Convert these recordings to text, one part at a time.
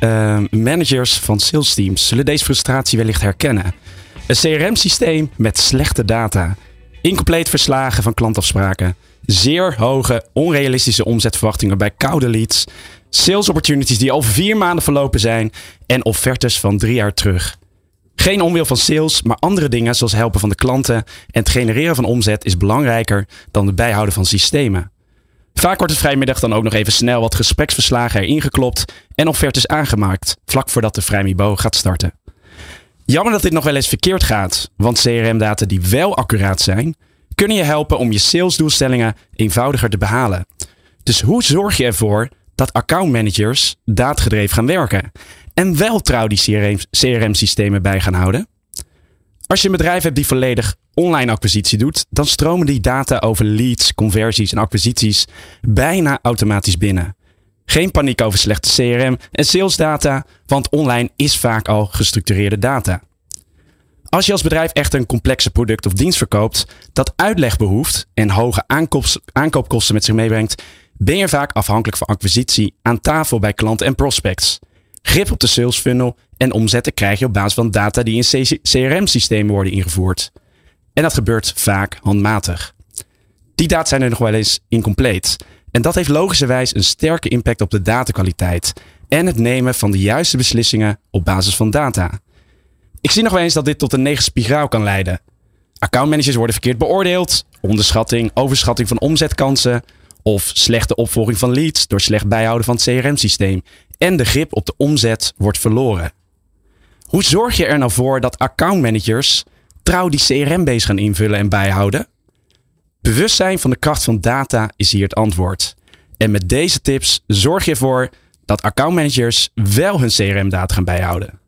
Uh, managers van sales teams zullen deze frustratie wellicht herkennen. Een CRM-systeem met slechte data, incompleet verslagen van klantafspraken, zeer hoge onrealistische omzetverwachtingen bij koude leads, sales opportunities die al vier maanden verlopen zijn en offertes van drie jaar terug. Geen onwil van sales, maar andere dingen zoals helpen van de klanten en het genereren van omzet is belangrijker dan het bijhouden van systemen. Vaak wordt het vrijmiddag dan ook nog even snel wat gespreksverslagen erin geklopt en offertes aangemaakt, vlak voordat de vrijmibo gaat starten. Jammer dat dit nog wel eens verkeerd gaat, want CRM-data die wel accuraat zijn, kunnen je helpen om je salesdoelstellingen eenvoudiger te behalen. Dus hoe zorg je ervoor dat accountmanagers daadgedreven gaan werken en wel trouw die CRM-systemen bij gaan houden? Als je een bedrijf hebt die volledig online acquisitie doet, dan stromen die data over leads, conversies en acquisities bijna automatisch binnen. Geen paniek over slechte CRM en salesdata, want online is vaak al gestructureerde data. Als je als bedrijf echt een complexe product of dienst verkoopt dat uitleg behoeft en hoge aankoopkosten met zich meebrengt, ben je vaak afhankelijk van acquisitie aan tafel bij klanten en prospects. Grip op de sales funnel en omzetten krijg je op basis van data die in CRM-systemen worden ingevoerd. En dat gebeurt vaak handmatig. Die data zijn er nog wel eens incompleet. En dat heeft logischerwijs een sterke impact op de datakwaliteit en het nemen van de juiste beslissingen op basis van data. Ik zie nog wel eens dat dit tot een negen spiraal kan leiden. Accountmanagers worden verkeerd beoordeeld, onderschatting, overschatting van omzetkansen of slechte opvolging van leads door slecht bijhouden van het CRM-systeem en de grip op de omzet wordt verloren. Hoe zorg je er nou voor dat accountmanagers trouw die CRM-base gaan invullen en bijhouden? Bewustzijn van de kracht van data is hier het antwoord. En met deze tips zorg je ervoor dat accountmanagers wel hun CRM-data gaan bijhouden.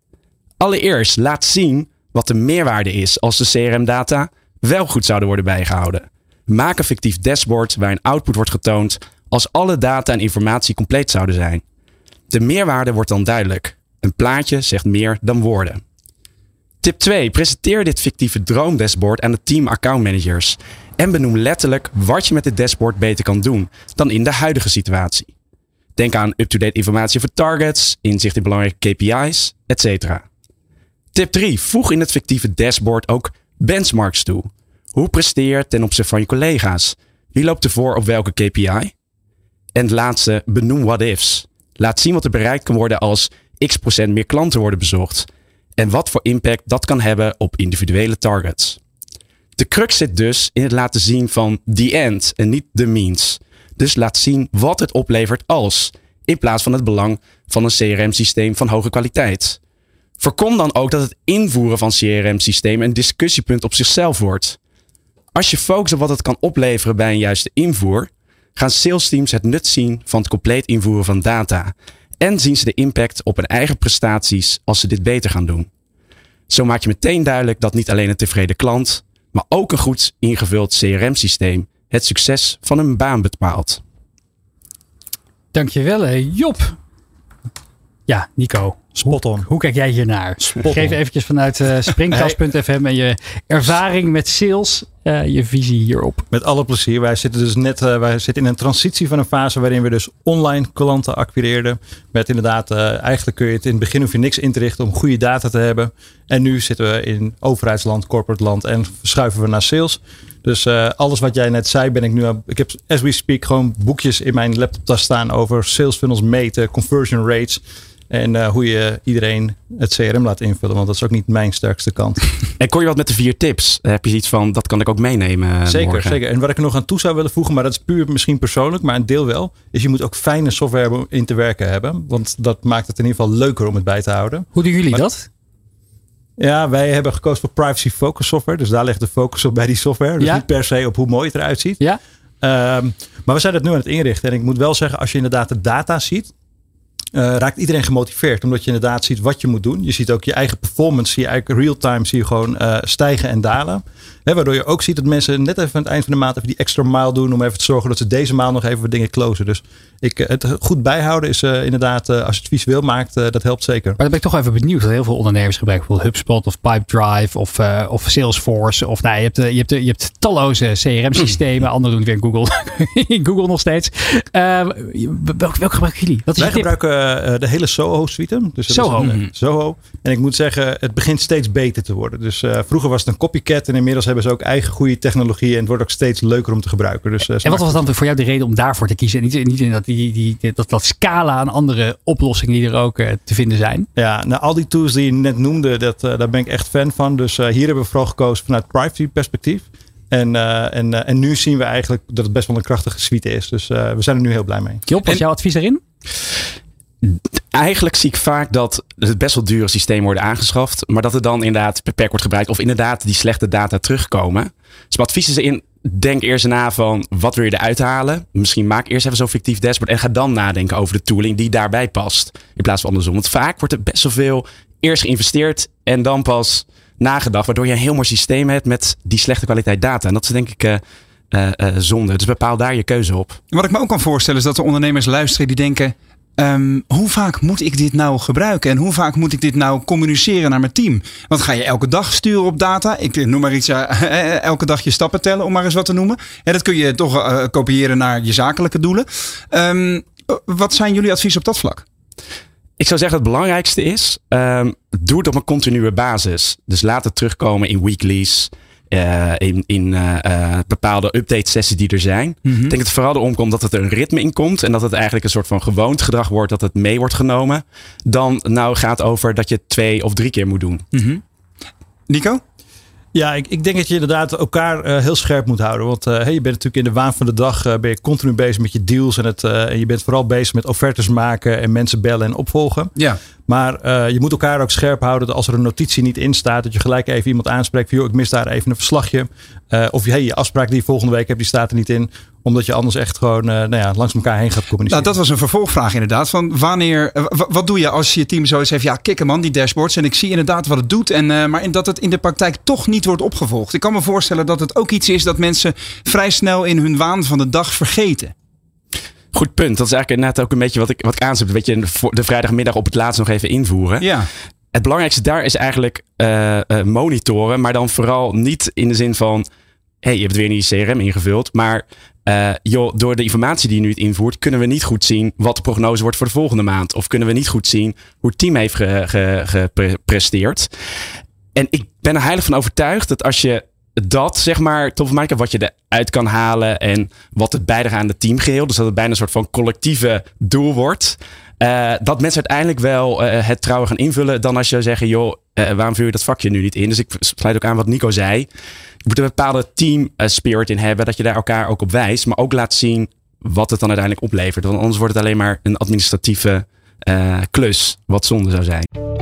Allereerst laat zien wat de meerwaarde is als de CRM-data wel goed zouden worden bijgehouden. Maak een fictief dashboard waarin output wordt getoond als alle data en informatie compleet zouden zijn. De meerwaarde wordt dan duidelijk. Een plaatje zegt meer dan woorden. Tip 2. Presenteer dit fictieve droomdashboard aan het team accountmanagers. En benoem letterlijk wat je met dit dashboard beter kan doen dan in de huidige situatie. Denk aan up-to-date informatie over targets, inzicht in belangrijke KPI's, etc. Tip 3. Voeg in het fictieve dashboard ook benchmarks toe. Hoe presteer je ten opzichte van je collega's? Wie loopt er voor op welke KPI? En het laatste, benoem what-ifs. Laat zien wat er bereikt kan worden als x procent meer klanten worden bezocht. En wat voor impact dat kan hebben op individuele targets. De crux zit dus in het laten zien van the end en niet the means. Dus laat zien wat het oplevert als, in plaats van het belang van een CRM-systeem van hoge kwaliteit. Voorkom dan ook dat het invoeren van CRM-systemen een discussiepunt op zichzelf wordt. Als je focust op wat het kan opleveren bij een juiste invoer, gaan sales teams het nut zien van het compleet invoeren van data. En zien ze de impact op hun eigen prestaties als ze dit beter gaan doen. Zo maak je meteen duidelijk dat niet alleen een tevreden klant, maar ook een goed ingevuld CRM-systeem het succes van een baan bepaalt. Dankjewel, Job. Ja, Nico. Spot on. Hoe, kijk jij hiernaar? Spot Geef eventjes vanuit uh, springkast.fm en je ervaring met sales, uh, je visie hierop. Met alle plezier. Wij zitten dus net uh, wij zitten in een transitie van een fase waarin we dus online klanten acquireerden. Met inderdaad, eigenlijk kun je het in het begin hoef je niks in te richten om goede data te hebben. En nu zitten we in overheidsland, corporate land en verschuiven we naar sales. Dus alles wat jij net zei, ben ik nu aan. Ik heb as we speak gewoon boekjes in mijn laptop staan over sales funnels meten, conversion rates. En uh, hoe je iedereen het CRM laat invullen. Want dat is ook niet mijn sterkste kant. En kon je wat met de vier tips? Heb je iets van, dat kan ik ook meenemen eh, Zeker, morgen. zeker. En wat ik er nog aan toe zou willen voegen, maar dat is puur misschien persoonlijk, maar een deel wel. Is je moet ook fijne software in te werken hebben. Want dat maakt het in ieder geval leuker om het bij te houden. Hoe doen jullie dat? Ja, wij hebben gekozen voor privacy focus software. Dus daar ligt de focus op bij die software. Dus niet per se op hoe mooi het eruit ziet. Ja. Um, maar we zijn het nu aan het inrichten. En ik moet wel zeggen, als je inderdaad de data ziet, uh, raakt iedereen gemotiveerd. Omdat je inderdaad ziet wat je moet doen. Je ziet ook je eigen performance, zie je eigenlijk real-time zie je gewoon uh, stijgen en dalen. Waardoor je ook ziet dat mensen net even aan het eind van de maand even die extra mile doen. Om even te zorgen dat ze deze maand nog even wat dingen closen. Dus ik, eh, het goed bijhouden is uh, inderdaad, als je het visueel maakt, dat helpt zeker. Maar dan ben ik toch even benieuwd. Dat heel veel ondernemers gebruiken bijvoorbeeld HubSpot of Pipedrive of, of Salesforce. Of nou, je, hebt, je, hebt, je hebt talloze CRM-systemen. Anderen doen het weer in Google. in Google nog steeds. welk, welk gebruiken jullie? Wat is Wij gebruiken de hele Soho-suite. Dus Soho. Is, Soho. En ik moet zeggen, het begint steeds beter te worden. Dus vroeger was het een copycat en inmiddels hebben ze ook eigen goede technologie. En het wordt ook steeds leuker om te gebruiken. Dus, en wat was dan voor jou de reden om daarvoor te kiezen? Niet, niet in dat die, die, dat, dat scala aan andere oplossingen die er ook uh, te vinden zijn. Ja, nou, al die tools die je net noemde, dat, uh, daar ben ik echt fan van. Dus uh, hier hebben we vooral gekozen vanuit privacy perspectief. En, en, en nu zien we eigenlijk dat het best wel een krachtige suite is. Dus we zijn er nu heel blij mee. Job, wat is jouw advies daarin? Eigenlijk zie ik vaak dat het best wel dure systemen worden aangeschaft. Maar dat er dan inderdaad beperkt wordt gebruikt. Of inderdaad die slechte data terugkomen. Dus mijn advies is in, denk eerst na van wat wil je eruit halen. Misschien maak eerst even zo'n fictief dashboard. En ga dan nadenken over de tooling die daarbij past. In plaats van andersom. Want vaak wordt er best zoveel eerst geïnvesteerd. En dan pas nagedacht. Waardoor je een heel mooi systeem hebt met die slechte kwaliteit data. En dat is denk ik... Uh, uh, uh, zonde. Dus bepaal daar je keuze op. Wat ik me ook kan voorstellen is dat de ondernemers luisteren die denken: Um, hoe vaak moet ik dit nou gebruiken en hoe vaak moet ik dit nou communiceren naar mijn team? Want ga je elke dag sturen op data? Ik noem maar iets, uh, elke dag je stappen tellen, om maar eens wat te noemen. Ja, dat kun je toch uh, kopiëren naar je zakelijke doelen. Um, wat zijn jullie advies op dat vlak? Ik zou zeggen, het belangrijkste is, um, doe het op een continue basis. Dus laat het terugkomen in weeklies, uh, in, in uh, bepaalde update sessies die er zijn. Mm -hmm. Ik denk dat het vooral erom komt dat het er een ritme in komt. En dat het eigenlijk een soort van gewoond gedrag wordt dat het mee wordt genomen. Dan nou gaat over dat je het twee of drie keer moet doen. Mm -hmm. Nico? Ja, ik, ik denk dat je inderdaad elkaar uh, heel scherp moet houden. Want uh, hey, je bent natuurlijk in de waan van de dag uh, ben je continu bezig met je deals. En, het, en je bent vooral bezig met offertes maken en mensen bellen en opvolgen. Ja. Maar je moet elkaar ook scherp houden dat als er een notitie niet in staat, dat je gelijk even iemand aanspreekt. Van, ik mis daar even een verslagje. of hey, je afspraak die je volgende week hebt, die staat er niet in omdat je anders echt gewoon nou ja, langs elkaar heen gaat communiceren. Nou, dat was een vervolgvraag inderdaad. Van wanneer, wat doe je als je team zo eens heeft? Ja, kikken man, die dashboards. En ik zie inderdaad wat het doet. En, maar dat het in de praktijk toch niet wordt opgevolgd. Ik kan me voorstellen dat het ook iets is dat mensen vrij snel in hun waan van de dag vergeten. Goed punt. Dat is eigenlijk net ook een beetje wat ik, wat ik aanzet. Weet je, de vrijdagmiddag op het laatst nog even invoeren. Ja. Het belangrijkste daar is eigenlijk uh, uh, monitoren. Maar dan vooral niet in de zin van... hey, je hebt weer niet je CRM ingevuld. Maar uh, joh, door de informatie die je nu invoert... kunnen we niet goed zien wat de prognose wordt voor de volgende maand. Of kunnen we niet goed zien hoe het team heeft gepresteerd. Ge, ge, en ik ben er heilig van overtuigd dat als je dat, zeg maar, top van wat je eruit kan halen en wat het bijdraagt aan het teamgeheel. Dus dat het bijna een soort van collectieve doel wordt. Uh, dat mensen uiteindelijk wel uh, het trouwen gaan invullen. Dan als je zeggen, joh, uh, waarom vul je dat vakje nu niet in? Dus ik sluit ook aan wat Nico zei. Je moet een bepaalde team spirit in hebben. Dat je daar elkaar ook op wijst. Maar ook laat zien wat het dan uiteindelijk oplevert. Want anders wordt het alleen maar een administratieve klus. Wat zonde zou zijn.